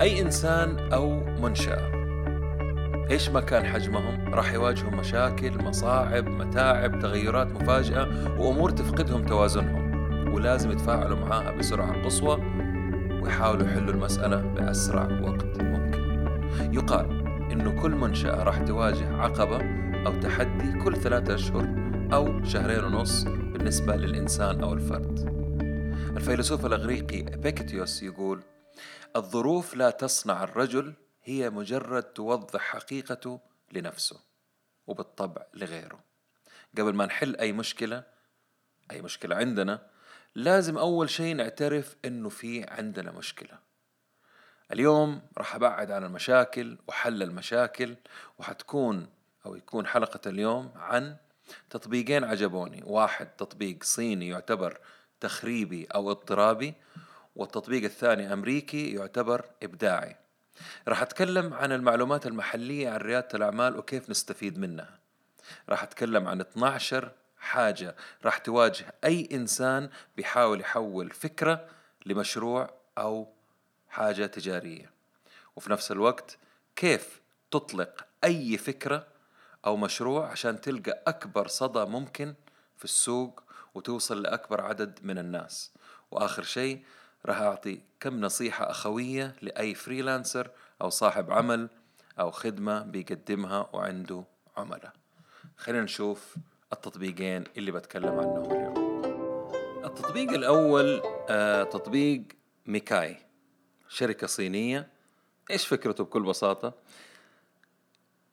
أي إنسان أو منشأة. إيش ما كان حجمهم؟ راح يواجهوا مشاكل مصاعب متاعب تغيرات مفاجئة وأمور تفقدهم توازنهم. ولازم يتفاعلوا معاها بسرعة قصوى ويحاولوا يحلوا المسألة بأسرع وقت ممكن. يقال إنه كل منشأة راح تواجه عقبة أو تحدي كل ثلاثة أشهر أو شهرين ونص بالنسبة للإنسان أو الفرد. الفيلسوف الإغريقي إبيكتيوس يقول الظروف لا تصنع الرجل هي مجرد توضح حقيقته لنفسه وبالطبع لغيره. قبل ما نحل أي مشكلة أي مشكلة عندنا لازم أول شيء نعترف إنه في عندنا مشكلة. اليوم راح أبعد عن المشاكل وحل المشاكل وحتكون أو يكون حلقة اليوم عن تطبيقين عجبوني. واحد تطبيق صيني يعتبر تخريبي أو اضطرابي والتطبيق الثاني أمريكي يعتبر إبداعي. راح أتكلم عن المعلومات المحلية عن ريادة الأعمال وكيف نستفيد منها. راح أتكلم عن 12 حاجة راح تواجه أي إنسان بيحاول يحول فكرة لمشروع أو حاجة تجارية. وفي نفس الوقت كيف تطلق أي فكرة أو مشروع عشان تلقى أكبر صدى ممكن في السوق وتوصل لأكبر عدد من الناس. وآخر شيء راح أعطي كم نصيحة أخوية لأي فريلانسر أو صاحب عمل أو خدمة بيقدمها وعنده عملاء. خلينا نشوف التطبيقين اللي بتكلم عنهم اليوم. التطبيق الأول آه تطبيق ميكاي شركة صينية. إيش فكرته بكل بساطة؟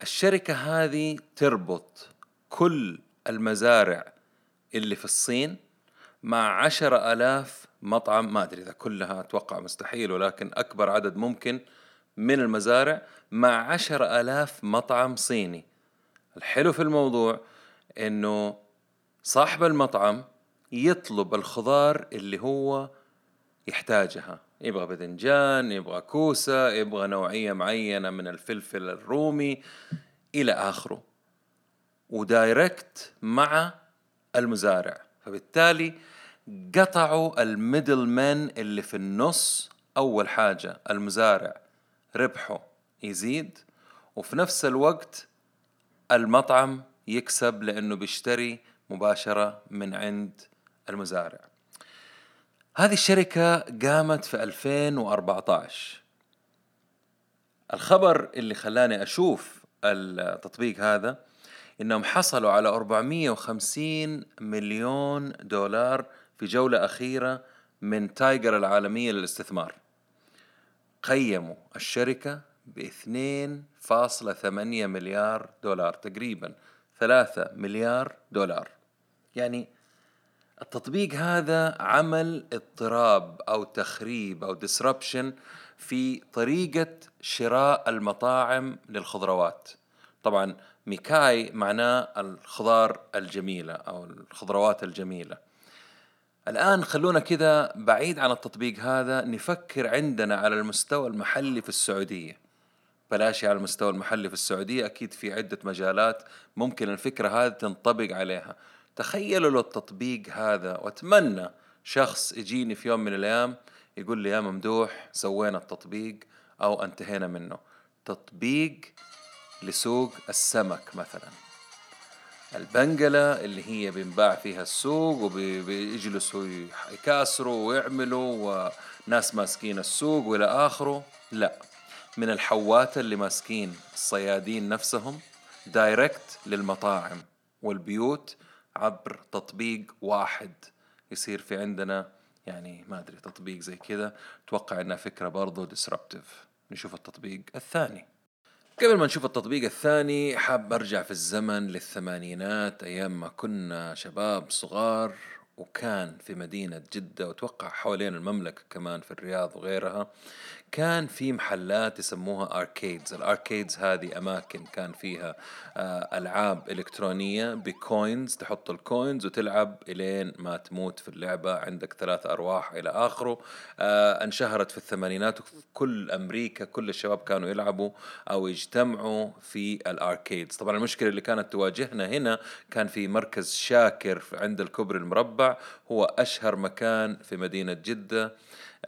الشركة هذه تربط كل المزارع اللي في الصين مع عشرة ألاف مطعم ما أدري إذا كلها أتوقع مستحيل ولكن أكبر عدد ممكن من المزارع مع عشرة ألاف مطعم صيني. الحلو في الموضوع إنه صاحب المطعم يطلب الخضار اللي هو يحتاجها. يبغى باذنجان يبغى كوسة يبغى نوعية معينة من الفلفل الرومي إلى آخره و direct مع المزارع. فبالتالي قطعوا ال middle man اللي في النص أول حاجة المزارع. ربحه يزيد وفي نفس الوقت المطعم يكسب لأنه بيشتري مباشرة من عند المزارع. هذه الشركة قامت في 2014 الخبر اللي خلاني أشوف التطبيق هذا إنهم حصلوا على 450 مليون دولار في جولة أخيرة من تايجر العالمية للاستثمار. قيموا الشركة ب 2.8 مليار دولار تقريبا 3 مليار دولار. يعني التطبيق هذا عمل اضطراب أو تخريب أو disruption في طريقة شراء المطاعم للخضروات. طبعا ميكاي معناه الخضار الجميلة أو الخضروات الجميلة. الآن خلونا كذا بعيد عن التطبيق هذا نفكر عندنا على المستوى المحلي في السعودية. بلاش على المستوى المحلي في السعودية أكيد في عدة مجالات ممكن الفكرة هذه تنطبق عليها. تخيلوا لو التطبيق هذا وأتمنى شخص يجيني في يوم من الأيام يقول لي يا ممدوح سوينا التطبيق أو انتهينا منه. تطبيق لسوق السمك مثلا. البنقلة اللي هي بينباع فيها السوق وبيجلسوا يكاسروا ويعملوا وناس ماسكين السوق وإلى آخره. لا من الحوات اللي ماسكين الصيادين نفسهم direct للمطاعم والبيوت عبر تطبيق واحد يصير في عندنا. يعني ما أدري تطبيق زي كذا. أتوقع إنها فكرة برضو disruptive نشوف التطبيق الثاني. قبل ما نشوف التطبيق الثاني حاب أرجع في الزمن للثمانينات أيام ما كنا شباب صغار وكان في مدينة جدة وأتوقع حوالين المملكة كمان في الرياض وغيرها. كان في محلات يسموها arcades ال arcades هذه أماكن كان فيها آه، ألعاب إلكترونية ب coins تحط ال coins وتلعب إلين ما تموت في اللعبة. عندك ثلاث أرواح إلى آخره. آه، انشهرت في الثمانينات وفي كل أمريكا كل الشباب كانوا يلعبوا أو يجتمعوا في ال arcades طبعا المشكلة اللي كانت تواجهنا هنا كان في مركز شاكر عند الكوبري المربع. هو أشهر مكان في مدينة جدة.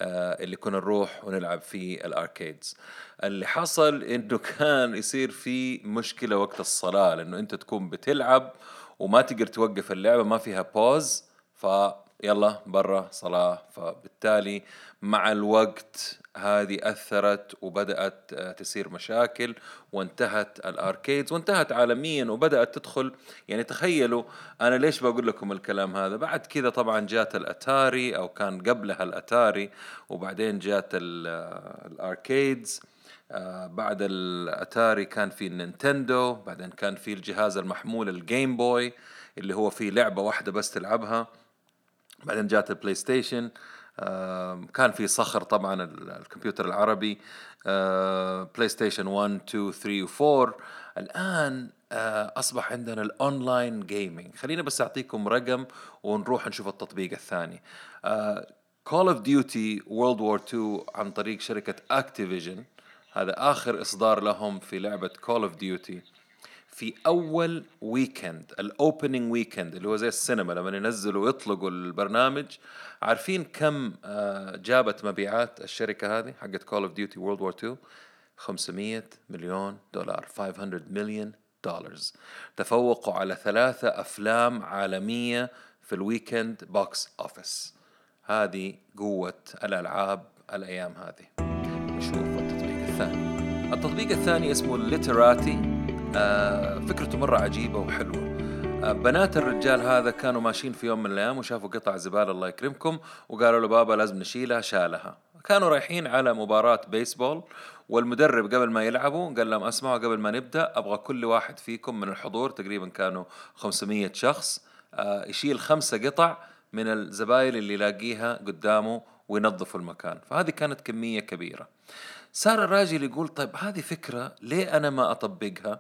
اللي كنا نروح ونلعب في الأركيدز. اللي حصل إنه كان يصير في مشكلة وقت الصلاة لأنه أنت تكون بتلعب وما تقدر توقف اللعبة ما فيها بوز ف يلا برا صلاة. فبالتالي مع الوقت هذه أثرت وبدأت آه، تصير مشاكل وانتهت ال arcades وانتهت عالميا وبدأت تدخل. يعني تخيلوا أنا ليش بقول لكم الكلام هذا؟ بعد كذا طبعا جات الأتاري أو كان قبلها الأتاري وبعدين جات آه، ال arcades. آه بعد الأتاري كان في ال Nintendo بعدين كان في الجهاز المحمول ال Game Boy اللي هو فيه لعبة واحدة بس تلعبها. بعدين جات ال PlayStation. كان في صخر طبعا الكمبيوتر العربي PlayStation 1 2 3 و 4 الان أصبح عندنا ال online gaming خلينا بس أعطيكم رقم ونروح نشوف التطبيق الثاني. Call of Duty World War 2 عن طريق شركة Activision هذا آخر إصدار لهم في لعبة Call of Duty في أول weekend ال opening weekend اللي هو زي السينما لما ينزلوا ويطلقوا البرنامج. عارفين كم آه، جابت مبيعات الشركة هذه حقت Call of Duty World War 2 500 مليون دولار 500 مليون دولار تفوقوا على ثلاثة أفلام عالمية في ال weekend box office هذه قوة الألعاب الأيام هذه. نشوف التطبيق الثاني. التطبيق الثاني اسمه Litterati فكرته مرة عجيبة وحلوة. آه، بنات الرجال هذا كانوا ماشيين في يوم من الأيام وشافوا قطع زبالة الله يكرمكم وقالوا له بابا لازم نشيلها شالها. كانوا رايحين على مباراة بيسبول والمدرب قبل ما يلعبوا قال لهم اسمعوا قبل ما نبدأ أبغى كل واحد فيكم من الحضور تقريبا كانوا 500 شخص آه، يشيل خمسة قطع من الزبايل اللي يلاقيها قدامه وينظفوا المكان. فهذه كانت كمية كبيرة. صار الراجل يقول طيب هذه فكرة ليه أنا ما أطبقها؟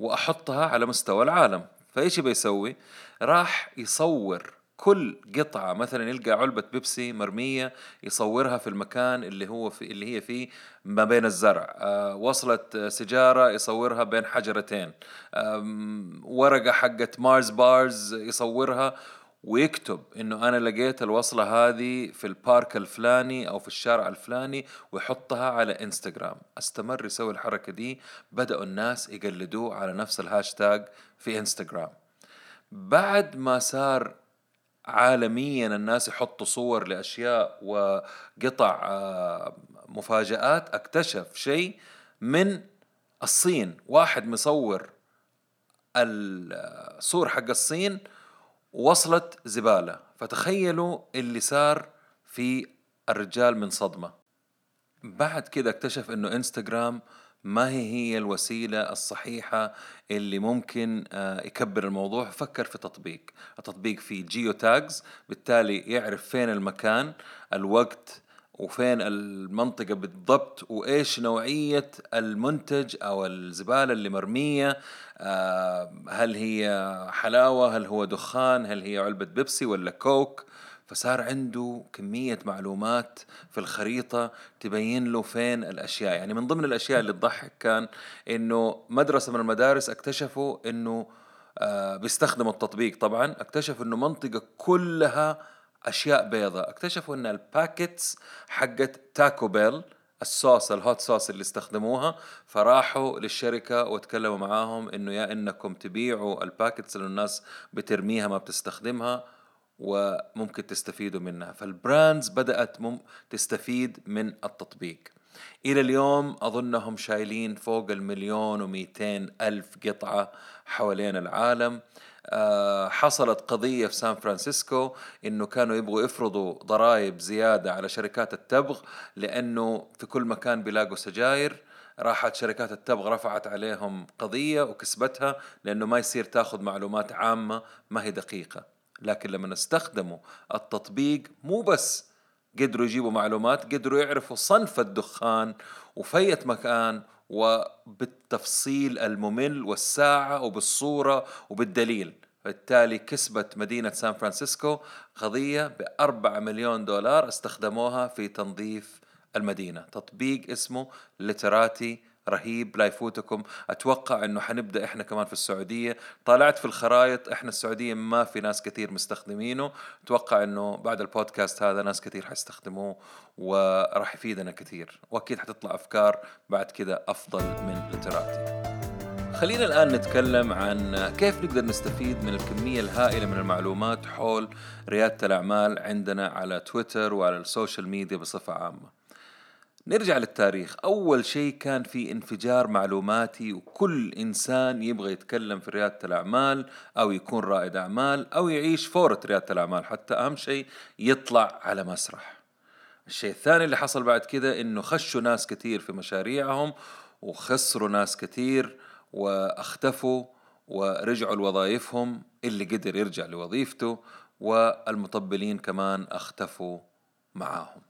وأحطها على مستوى العالم. فإيش بيسوي راح يصور كل قطعة مثلا يلقى علبة بيبسي مرمية يصورها في المكان اللي هو في اللي هي فيه ما بين الزرع. آه وصلت سيجارة يصورها بين حجرتين. ورقة حقت مارس بارز يصورها ويكتب إنه أنا لقيت الوصلة هذه في البارك الفلاني أو في الشارع الفلاني ويحطها على إنستغرام. أستمر يسوي الحركة دي. بدأوا الناس يقلدوه على نفس الهاشتاج في إنستغرام. بعد ما صار عالميا الناس يحطوا صور لأشياء وقطع آه، مفاجآت اكتشف شيء من الصين. واحد مصور الصور حق الصين وصلت زبالة. فتخيلوا اللي صار في الرجال من صدمة. بعد كده اكتشف إنه إنستغرام ما هي هي الوسيلة الصحيحة اللي ممكن آه، يكبر الموضوع. فكر في تطبيق. التطبيق فيه جيو تاجز بالتالي يعرف فين المكان الوقت وفين المنطقة بالضبط وإيش نوعية المنتج أو الزبالة اللي مرمية آه، هل هي حلاوة هل هو دخان هل هي علبة بيبسي ولا كوك؟ فصار عنده كمية معلومات في الخريطة تبين له فين الأشياء. يعني من ضمن الأشياء اللي تضحك كان إنه مدرسة من المدارس اكتشفوا إنه آه بيستخدموا التطبيق. طبعا اكتشفوا إنه منطقة كلها أشياء بيضاء. اكتشفوا إن ال packets حقت Taco Bell الصوص ال hot sauce اللي استخدموها فراحوا للشركة وتكلموا معاهم إنه يا إنكم تبيعوا ال packets اللي الناس بترميها ما بتستخدمها وممكن تستفيدوا منها. فال brands بدأت مم تستفيد من التطبيق. إلى اليوم أظنهم شايلين فوق المليون ومئتين ألف قطعة حوالين العالم. حصلت قضية في سان فرانسيسكو إنه كانوا يبغوا يفرضوا ضرائب زيادة على شركات التبغ لأنه في كل مكان بيلاقوا سجاير. راحت شركات التبغ رفعت عليهم قضية وكسبتها لأنه ما يصير تاخذ معلومات عامة ما هي دقيقة. لكن لما استخدموا التطبيق مو بس قدروا يجيبوا معلومات قدروا يعرفوا صنف الدخان وفية مكان وبالتفصيل الممل والساعة وبالصورة وبالدليل. بالتالي كسبت مدينة سان فرانسيسكو قضية بأربعة مليون دولار استخدموها في تنظيف المدينة. تطبيق اسمه Litterati رهيب لا يفوتكم. أتوقع إنه حنبدأ إحنا كمان في السعودية. طالعت في الخرائط إحنا السعودية ما في ناس كثير مستخدمينه. أتوقع إنه بعد البودكاست هذا ناس كثير حيستخدموه وراح يفيدنا كثير. وأكيد حتطلع أفكار بعد كده أفضل من Litterati خلينا الآن نتكلم عن كيف نقدر نستفيد من الكمية الهائلة من المعلومات حول ريادة الأعمال عندنا على تويتر وعلى ال social media بصفة عامة. نرجع للتاريخ. أول شيء كان في انفجار معلوماتي وكل إنسان يبغى يتكلم في ريادة الأعمال أو يكون رائد أعمال أو يعيش فورة ريادة الأعمال. حتى أهم شيء يطلع على مسرح. الشيء الثاني اللي حصل بعد كده إنه خشوا ناس كثير في مشاريعهم وخسروا ناس كثير وأختفوا ورجعوا لوظائفهم. اللي قدر يرجع لوظيفته والمطبلين كمان أختفوا معاهم.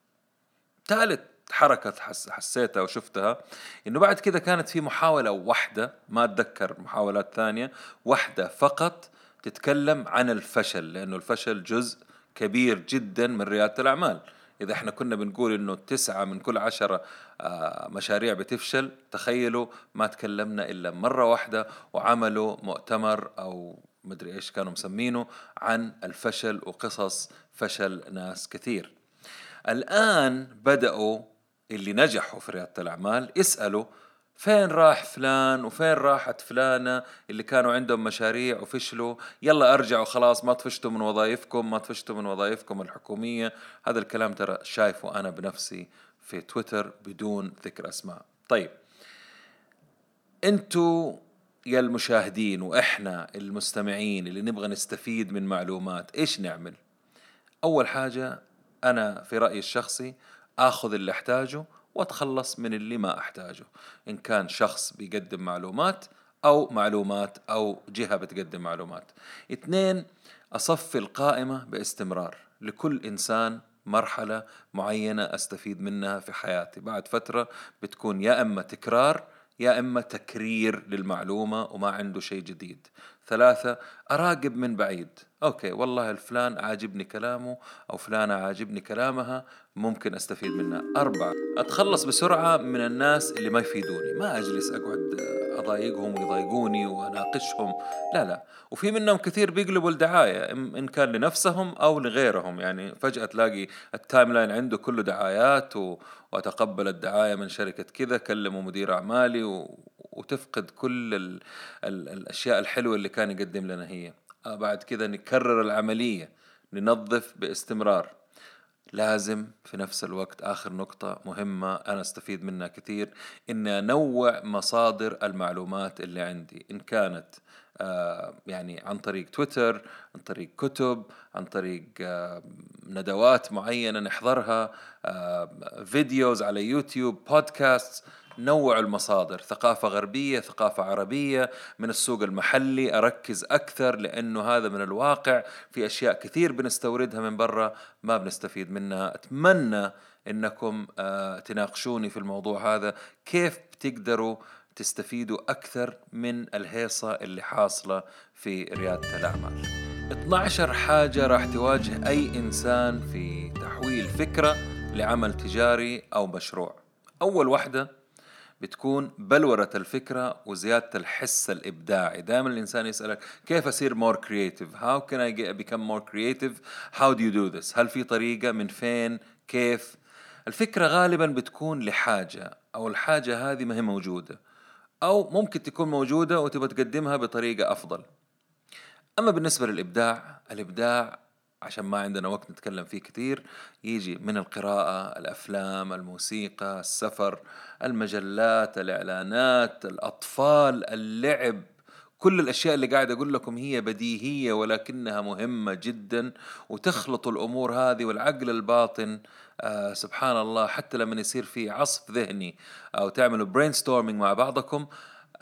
ثالث حركة حسيتها وشفتها إنه بعد كده كانت في محاولة واحدة ما أتذكر محاولات ثانية واحدة فقط تتكلم عن الفشل لأنه الفشل جزء كبير جدا من ريادة الأعمال. إذا إحنا كنا بنقول إنه تسعة من كل عشرة آه، مشاريع بتفشل تخيلوا ما تكلمنا إلا مرة واحدة وعملوا مؤتمر أو مدري إيش كانوا مسمينه عن الفشل وقصص فشل ناس كثير. الآن بدأوا اللي نجحوا في ريادة الأعمال يسألوا فين راح فلان وفين راحت فلانة اللي كانوا عندهم مشاريع وفشلوا؟ يلا أرجعوا خلاص ما طفشتوا من وظائفكم ما طفشتوا من وظائفكم الحكومية. هذا الكلام ترى شايفه أنا بنفسي في تويتر بدون ذكر أسماء. طيب أنتوا يا المشاهدين وإحنا المستمعين اللي نبغى نستفيد من معلومات إيش نعمل؟ أول حاجة أنا في رأيي الشخصي آخذ اللي أحتاجه وأتخلص من اللي ما أحتاجه. إن كان شخص بيقدم معلومات أو معلومات أو جهة بتقدم معلومات. اثنين أصفي القائمة باستمرار. لكل إنسان مرحلة معينة أستفيد منها في حياتي. بعد فترة بتكون يا إما تكرار يا إما تكرير للمعلومة وما عنده شيء جديد. ثلاثة أراقب من بعيد. أوكي والله الفلان عاجبني كلامه أو فلانة عاجبني كلامها ممكن أستفيد منها. أربعة أتخلص بسرعة من الناس اللي ما يفيدوني. ما أجلس أقعد أضايقهم ويضايقوني وأناقشهم. لا لا. وفي منهم كثير بيقلبوا الدعاية إن كان لنفسهم أو لغيرهم. يعني فجأة تلاقي ال timeline عنده كله دعايات و... وأتقبل الدعاية من شركة كذا كلموا مدير أعمالي و... وتفقد كل ال ال الأشياء الحلوة اللي كان يقدم لنا هي. آه، بعد كذا نكرر العملية ننظف باستمرار. لازم في نفس الوقت آخر نقطة مهمة أنا أستفيد منها كثير إني أنوع مصادر المعلومات اللي عندي. إن كانت آه يعني عن طريق تويتر عن طريق كتب عن طريق آه ندوات معينة نحضرها آه فيديوز على يوتيوب بودكاست نوع المصادر ثقافة غربية ثقافة عربية من السوق المحلي أركز أكثر لأنه هذا من الواقع في أشياء كثير بنستوردها من برا ما بنستفيد منها. أتمنى أنكم آه، تناقشوني في الموضوع هذا. كيف بتقدروا تستفيدوا أكثر من الهيصة اللي حاصلة في ريادة الأعمال؟ 12 حاجة راح تواجه أي إنسان في تحويل فكرة لعمل تجاري أو مشروع. أول واحدة بتكون بلورة الفكرة وزيادة الحس الإبداعي. دائما الإنسان يسألك كيف أصير more creative how can I become more creative? How do you do this? هل في طريقة من فين؟ كيف؟ الفكرة غالبا بتكون لحاجة أو الحاجة هذه ما هي موجودة أو ممكن تكون موجودة وتبغى تقدمها بطريقة أفضل. أما بالنسبة للإبداع الإبداع عشان ما عندنا وقت نتكلم فيه كثير يجي من القراءة الأفلام الموسيقى السفر المجلات الإعلانات الأطفال اللعب. كل الأشياء اللي قاعد أقول لكم هي بديهية ولكنها مهمة جدا وتخلط الأمور هذه والعقل الباطن. آه سبحان الله حتى لما يصير في عصف ذهني أو تعملوا برين مع بعضكم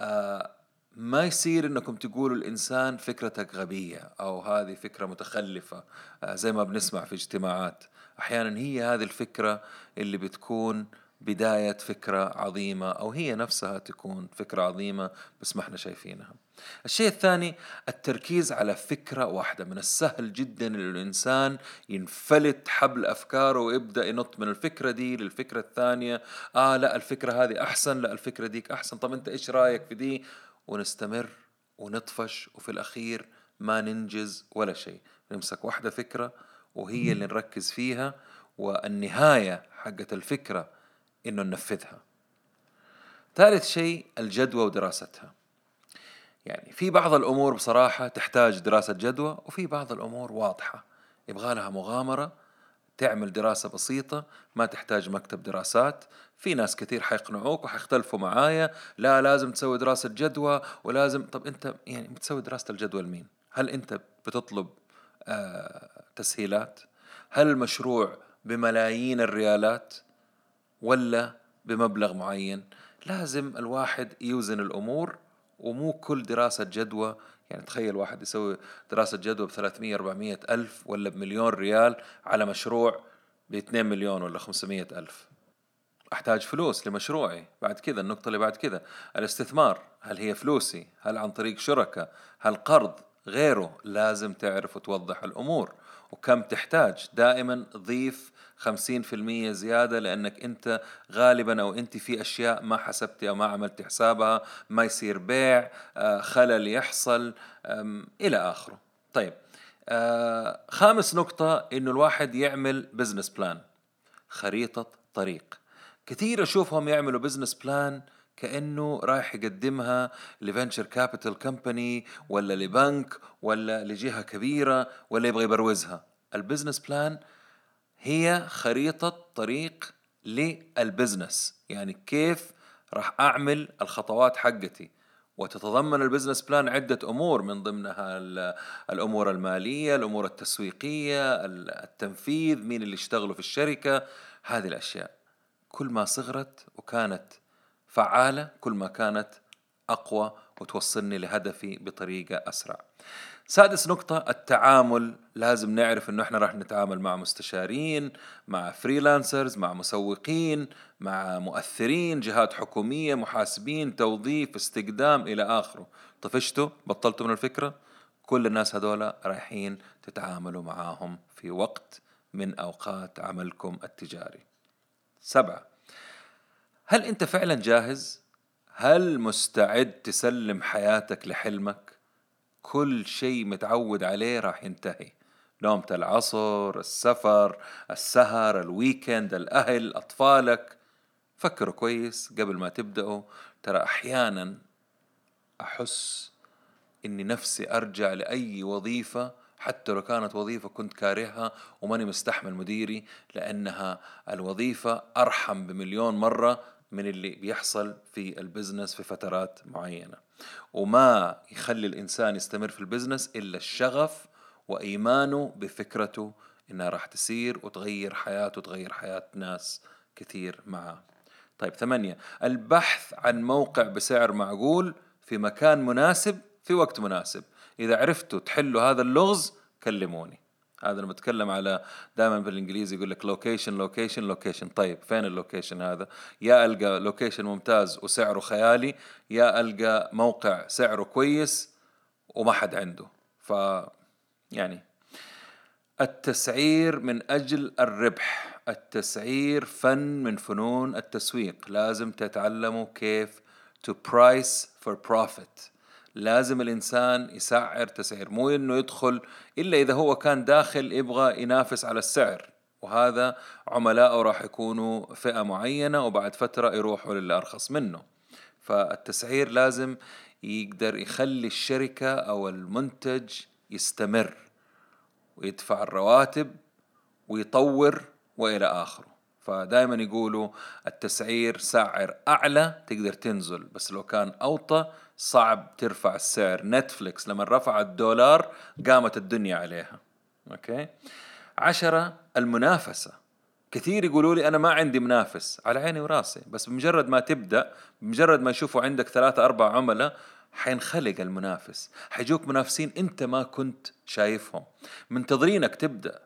آه ما يصير إنكم تقولوا الإنسان فكرتك غبية أو هذه فكرة متخلفة آه، زي ما بنسمع في اجتماعات. أحيانا هي هذه الفكرة اللي بتكون بداية فكرة عظيمة أو هي نفسها تكون فكرة عظيمة بس ما إحنا شايفينها. الشيء الثاني التركيز على فكرة واحدة من السهل جدا للإنسان ينفلت حبل أفكاره ويبدأ ينط من الفكرة دي للفكرة الثانية. آه لا الفكرة هذه أحسن لا الفكرة ديك أحسن. طب أنت إيش رأيك في دي؟ ونستمر ونطفش وفي الأخير ما ننجز ولا شيء. نمسك واحدة فكرة وهي اللي نركز فيها والنهاية حقت الفكرة إنه ننفذها. ثالث شيء الجدوى ودراستها. يعني في بعض الأمور بصراحة تحتاج دراسة جدوى وفي بعض الأمور واضحة. يبغى لها مغامرة تعمل دراسة بسيطة ما تحتاج مكتب دراسات. في ناس كثير حيقنعوك وحيختلفوا معايا لا لازم تسوي دراسة جدوى ولازم طب أنت يعني بتسوي دراسة الجدوى لمين؟ هل أنت بتطلب آه تسهيلات؟ هل المشروع بملايين الريالات ولا بمبلغ معين؟ لازم الواحد يوزن الأمور ومو كل دراسة جدوى يعني تخيل واحد يسوي دراسة جدوى ب 300 400 ألف ولا بمليون ريال على مشروع ب 2 مليون ولا 500 ألف. أحتاج فلوس لمشروعي. بعد كذا النقطة اللي بعد كذا. الاستثمار هل هي فلوسي؟ هل عن طريق شركة؟ هل قرض؟ غيره. لازم تعرف وتوضح الأمور. وكم تحتاج. دائما ضيف خمسين في المية زيادة لأنك أنت غالبا أو أنت في أشياء ما حسبتي أو ما عملت حسابها ما يصير بيع آه، خلل يحصل إلى آخره. طيب آه، خامس نقطة إنه الواحد يعمل business plan خريطة طريق. كثير أشوفهم يعملوا business plan كأنه رايح يقدمها ل venture capital company ولا لبنك ولا لجهة كبيرة ولا يبغى يبروزها. ال business plan هي خريطة طريق لل business. يعني كيف راح أعمل الخطوات حقتي. وتتضمن ال business plan عدة أمور من ضمنها الأمور المالية الأمور التسويقية التنفيذ مين اللي يشتغلوا في الشركة. هذه الأشياء كل ما صغرت وكانت فعالة كل ما كانت أقوى وتوصلني لهدفي بطريقة أسرع. سادس نقطة التعامل لازم نعرف إنه إحنا راح نتعامل مع مستشارين مع فريلانسرز مع مسوقين مع مؤثرين جهات حكومية محاسبين توظيف استقدام إلى آخره. طفشتوا؟ بطلتوا من الفكرة؟ كل الناس هذولا رايحين تتعاملوا معاهم في وقت من أوقات عملكم التجاري. سبعة. هل أنت فعلا جاهز؟ هل مستعد تسلم حياتك لحلمك؟ كل شيء متعود عليه راح ينتهي. نومة العصر السفر السهر ال weekend الأهل أطفالك. فكروا كويس قبل ما تبدأوا. ترى أحيانا أحس إني نفسي أرجع لأي وظيفة حتى لو كانت وظيفة كنت كارهها وماني مستحمل مديري لأنها الوظيفة أرحم بمليون مرة من اللي بيحصل في ال business في فترات معينة. وما يخلي الإنسان يستمر في ال business إلا الشغف وإيمانه بفكرته إنها راح تسير وتغير حياته وتغير حياة ناس كثير معاه طيب ثمانية. البحث عن موقع بسعر معقول في مكان مناسب في وقت مناسب. إذا عرفتوا تحلوا هذا اللغز كلموني. هذا أنا بتكلم على دائما بالإنجليزي يقول لك location location location طيب فين ال location هذا؟ يا ألقى لوكيشن ممتاز وسعره خيالي يا ألقى موقع سعره كويس وما حد عنده. ف يعني التسعير من أجل الربح التسعير فن من فنون التسويق. لازم تتعلموا كيف to price for profit. لازم الإنسان يسعر تسعير مو إنه يدخل إلا إذا هو كان داخل يبغى ينافس على السعر. وهذا عملاءه راح يكونوا فئة معينة وبعد فترة يروحوا للي أرخص منه. فالتسعير لازم يقدر يخلي الشركة أو المنتج يستمر ويدفع الرواتب ويطور وإلى آخره. فدائما يقولوا التسعير سعر أعلى تقدر تنزل بس لو كان أوطى صعب ترفع السعر. نتفليكس لما رفع الدولار قامت الدنيا عليها. أوكي؟ عشرة المنافسة. كثير يقولوا لي أنا ما عندي منافس على عيني وراسي. بس بمجرد ما تبدأ بمجرد ما يشوفوا عندك ثلاثة أربع عملاء حينخلق المنافس. حيجوك منافسين أنت ما كنت شايفهم. منتظرينك تبدأ.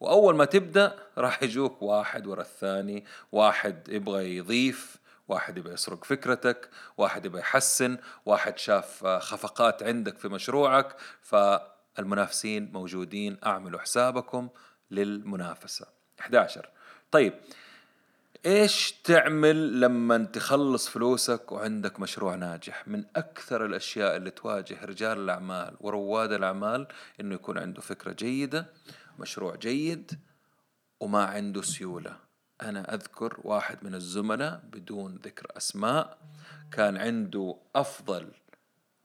وأول ما تبدأ راح يجوك واحد ورا الثاني. واحد يبغى يضيف. واحد يبغى يسرق فكرتك. واحد يبغى يحسن. واحد شاف خفقات عندك في مشروعك. فالمنافسين موجودين. أعملوا حسابكم للمنافسة. 11 طيب إيش تعمل لما تخلص فلوسك وعندك مشروع ناجح؟ من أكثر الأشياء اللي تواجه رجال الأعمال ورواد الأعمال إنه يكون عنده فكرة جيدة مشروع جيد وما عنده سيولة. أنا أذكر واحد من الزملاء بدون ذكر أسماء كان عنده أفضل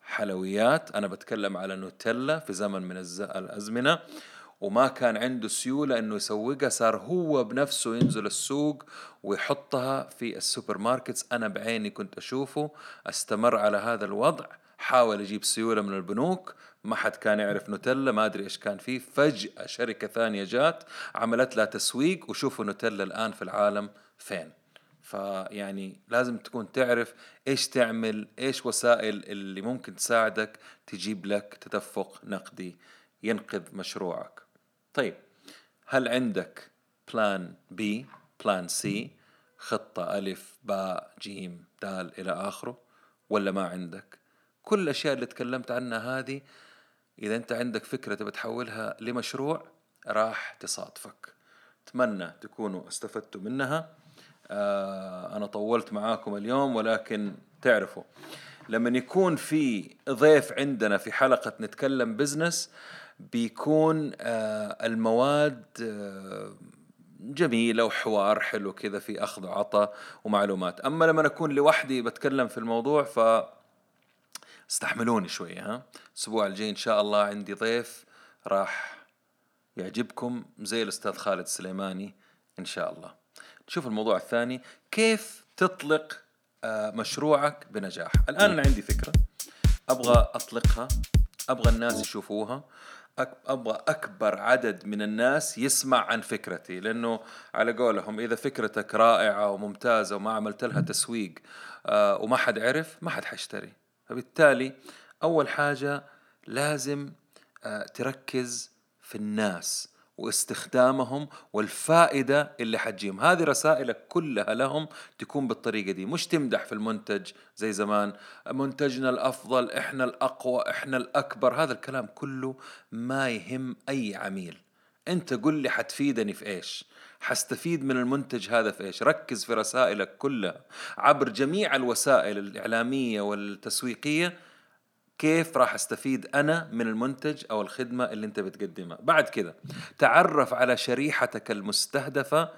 حلويات. أنا بتكلم على نوتيلا في زمن من الأزمنة. وما كان عنده سيولة إنه يسوقها صار هو بنفسه ينزل السوق ويحطها في ال supermarkets أنا بعيني كنت أشوفه استمر على هذا الوضع حاول يجيب سيولة من البنوك ما حد كان يعرف نوتيلا ما أدري إيش كان فيه. فجأة شركة ثانية جات عملت لها تسويق وشوفوا نوتيلا الآن في العالم فين. فيعني لازم تكون تعرف إيش تعمل إيش وسائل اللي ممكن تساعدك تجيب لك تدفق نقدي ينقذ مشروعك. طيب هل عندك plan B plan C خطة ألف باء جيم دال إلى آخره ولا ما عندك؟ كل الأشياء اللي تكلمت عنها هذه إذا أنت عندك فكرة تبي تحولها لمشروع راح تصادفك. أتمنى تكونوا استفدتوا منها. آه أنا طولت معاكم اليوم ولكن تعرفوا لما يكون في ضيف عندنا في حلقة نتكلم بزنس بيكون آه المواد آه جميلة وحوار حلو كذا في أخذ وعطاء ومعلومات. أما لما أكون لوحدي بتكلم في الموضوع ف استحملوني شوية ها؟ الأسبوع الجاي إن شاء الله عندي ضيف راح يعجبكم زي الأستاذ خالد سليماني إن شاء الله. نشوف الموضوع الثاني كيف تطلق آه مشروعك بنجاح؟ الآن أنا عندي فكرة أبغى أطلقها أبغى الناس يشوفوها. أبغى أكبر عدد من الناس يسمع عن فكرتي لأنه على قولهم إذا فكرتك رائعة وممتازة وما عملت لها تسويق آه وما حد عرف ما حد حيشتري. فبالتالي أول حاجة لازم آه تركز في الناس. واستخدامهم والفائدة اللي حتجيهم. هذه رسائلك كلها لهم تكون بالطريقة دي. مش تمدح في المنتج زي زمان. منتجنا الأفضل إحنا الأقوى إحنا الأكبر. هذا الكلام كله ما يهم أي عميل. أنت قل لي حتفيدني في إيش؟ حستفيد من المنتج هذا في إيش؟ ركز في رسائلك كلها. عبر جميع الوسائل الإعلامية والتسويقية كيف راح أستفيد أنا من المنتج أو الخدمة اللي أنت بتقدمها. بعد كذا تعرف على شريحتك المستهدفة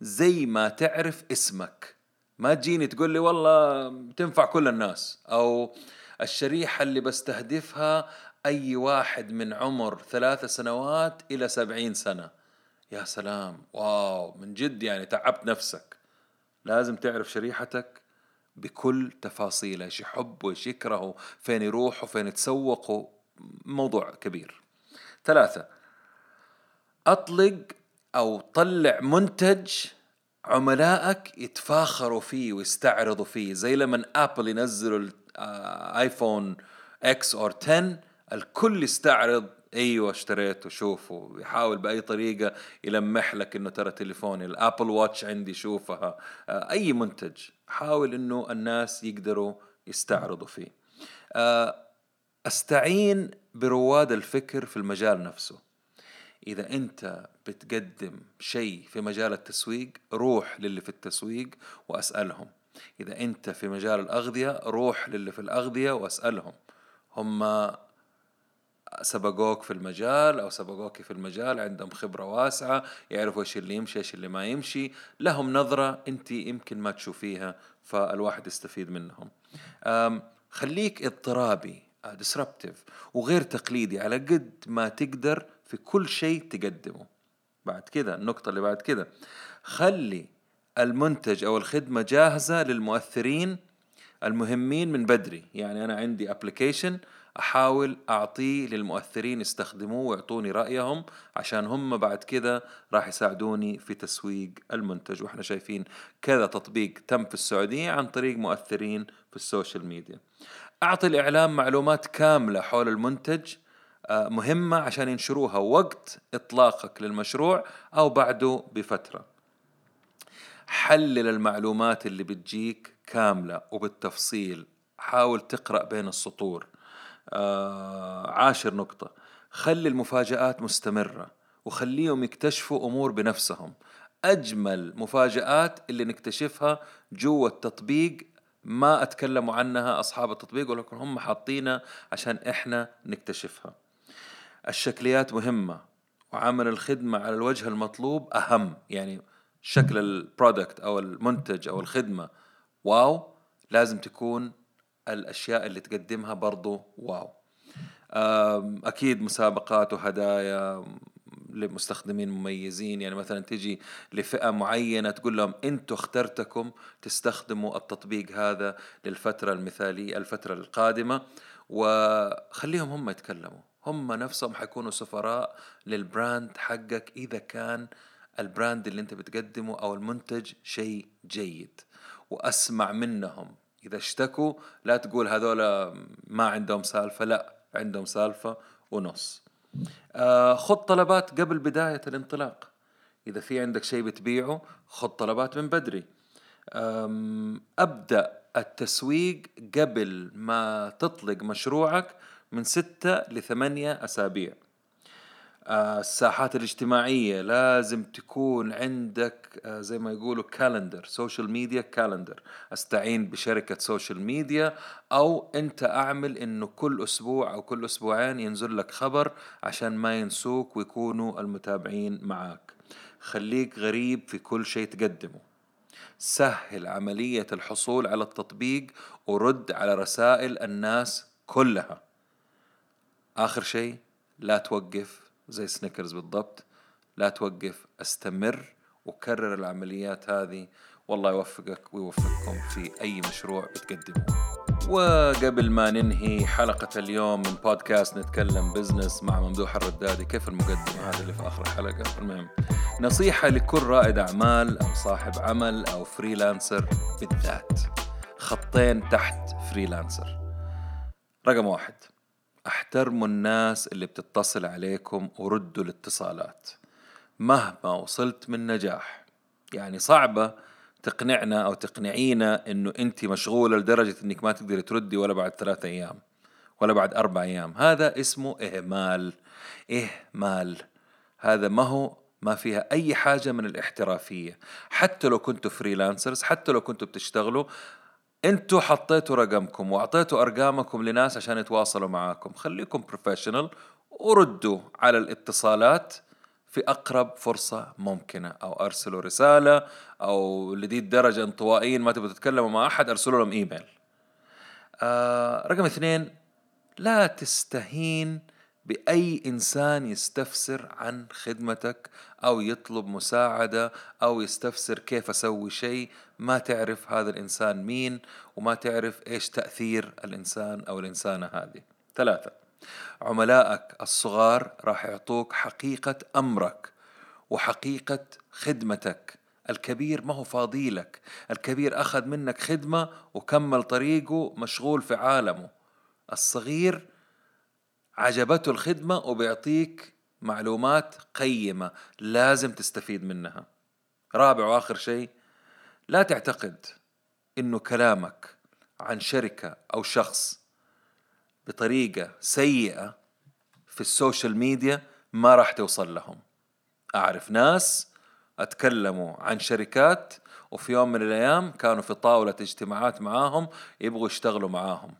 زي ما تعرف اسمك. ما تجيني تقول لي والله تنفع كل الناس أو الشريحة اللي بستهدفها أي واحد من عمر ثلاث سنوات إلى سبعين سنة. يا سلام! wow! من جد يعني تعبت نفسك. لازم تعرف شريحتك بكل تفاصيله إيش يحب وايش يكره فين يروح وفين يتسوق موضوع كبير. ثلاثة أطلق أو طلع منتج عملائك يتفاخروا فيه ويستعرضوا فيه زي لما أبل ينزلوا الآيفون X اور 10 الكل يستعرض أيوه اشتريته شوفه يحاول بأي طريقة يلمح لك إنه ترى تليفوني الابل واتش عندي شوفها آه، أي منتج. حاول إنه الناس يقدروا يستعرضوا فيه. آه، أستعين برواد الفكر في المجال نفسه. إذا أنت بتقدم شيء في مجال التسويق روح للي في التسويق وأسألهم. إذا أنت في مجال الأغذية روح للي في الأغذية وأسألهم. هم سبقوك في المجال أو سبقوك في المجال عندهم خبرة واسعة يعرفوا إيش اللي يمشي إيش اللي ما يمشي. لهم نظرة أنت يمكن ما تشوفيها فالواحد يستفيد منهم. خليك اضطرابي ديسربتيف وغير تقليدي على قد ما تقدر في كل شيء تقدمه. بعد كذا النقطة اللي بعد كذا خلي المنتج أو الخدمة جاهزة للمؤثرين المهمين من بدري. يعني أنا عندي application أحاول أعطيه للمؤثرين يستخدموه ويعطوني رأيهم عشان هم بعد كذا راح يساعدوني في تسويق المنتج. وإحنا شايفين كذا تطبيق تم في السعودية عن طريق مؤثرين في ال social media. أعطي الإعلام معلومات كاملة حول المنتج آه، مهمة عشان ينشروها وقت إطلاقك للمشروع أو بعده بفترة. حلل المعلومات اللي بتجيك كاملة وبالتفصيل. حاول تقرأ بين السطور. آه عاشر نقطة. خلي المفاجآت مستمرة وخليهم يكتشفوا أمور بنفسهم. أجمل مفاجآت اللي نكتشفها جوا التطبيق ما أتكلموا عنها أصحاب التطبيق ولكن هم حاطينها عشان إحنا نكتشفها. الشكليات مهمة وعمل الخدمة على الوجه المطلوب أهم. يعني شكل ال product أو المنتج أو الخدمة. wow لازم تكون الأشياء اللي تقدمها برضو wow. أكيد مسابقات وهدايا لمستخدمين مميزين. يعني مثلا تجي لفئة معينة تقول لهم أنتم اخترتكم تستخدموا التطبيق هذا للفترة المثالية الفترة القادمة وخليهم هم يتكلموا. هم نفسهم حيكونوا سفراء لل brand حقك إذا كان ال brand اللي أنت بتقدمه أو المنتج شيء جيد. وأسمع منهم إذا اشتكوا لا تقول هذولا ما عندهم سالفة لا عندهم سالفة ونص. آه خذ طلبات قبل بداية الانطلاق. إذا في عندك شيء بتبيعه خذ طلبات من بدري. أبدأ التسويق قبل ما تطلق مشروعك من ستة لثمانية أسابيع. الساحات الاجتماعية لازم تكون عندك آه، زي ما يقولوا calendar social media calendar أستعين بشركة social media أو أنت أعمل إنه كل أسبوع أو كل أسبوعين ينزل لك خبر عشان ما ينسوك ويكونوا المتابعين معاك. خليك غريب في كل شيء تقدمه. سهل عملية الحصول على التطبيق ورد على رسائل الناس كلها. آخر شيء لا توقف. زي سنيكرز بالضبط. لا توقف أستمر وكرر العمليات هذه. والله يوفقك ويوفقكم في أي مشروع بتقدمه وقبل ما ننهي حلقة اليوم من بودكاست نتكلم business مع ممدوح الردادي. كيف المقدمة هذه اللي في آخر الحلقة المهم نصيحة لكل رائد أعمال أو صاحب عمل أو freelancer بالذات. خطين تحت freelancer رقم واحد. أحترموا الناس اللي بتتصل عليكم وردوا الاتصالات. مهما وصلت من نجاح. يعني صعبة تقنعنا أو تقنعينا إنه أنت مشغولة لدرجة إنك ما تقدري تردي ولا بعد ثلاثة أيام ولا بعد أربع أيام. هذا اسمه إهمال. إهمال. هذا ما هو ما فيها أي حاجة من الاحترافية. حتى لو كنتوا freelancers حتى لو كنتوا بتشتغلوا أنتوا حطيتوا رقمكم واعطيتوا ارقامكم لناس عشان يتواصلوا معاكم. خليكم professional وردوا على الاتصالات في أقرب فرصة ممكنة. أو أرسلوا رسالة أو لدي الدرجه انطوائيين ما تبغوا تتكلموا مع أحد أرسلوا لهم إيميل. آه رقم اثنين لا تستهين بأي إنسان يستفسر عن خدمتك أو يطلب مساعدة أو يستفسر كيف أسوي شيء ما تعرف هذا الإنسان مين وما تعرف إيش تأثير الإنسان أو الإنسانة هذه. ثلاثة عملائك الصغار راح يعطوك حقيقة أمرك وحقيقة خدمتك. الكبير ما هو فاضيلك الكبير أخذ منك خدمة وكمل طريقه مشغول في عالمه. الصغير عجبته الخدمة وبيعطيك معلومات قيمة لازم تستفيد منها. رابع وآخر شيء لا تعتقد إنه كلامك عن شركة أو شخص بطريقة سيئة في السوشيال ميديا ما راح توصل لهم. أعرف ناس أتكلموا عن شركات وفي يوم من الأيام كانوا في طاولة اجتماعات معاهم يبغوا يشتغلوا معاهم.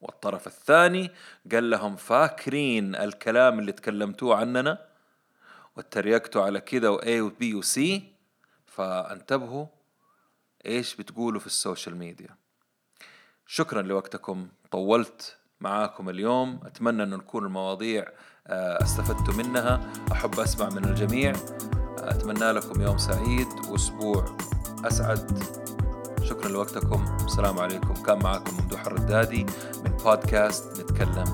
والطرف الثاني قال لهم فاكرين الكلام اللي تكلمتوه عننا؟ وتريقتوا على كذا و و C فانتبهوا إيش بتقولوا في السوشيال ميديا. شكرا لوقتكم. طولت معاكم اليوم. أتمنى أن نكون المواضيع آه، استفدتوا منها. أحب أسمع من الجميع. أتمنى لكم يوم سعيد. واسبوع أسعد. شكرا لوقتكم. السلام عليكم. كان معكم ممدوح الردادي. من بودكاست نتكلم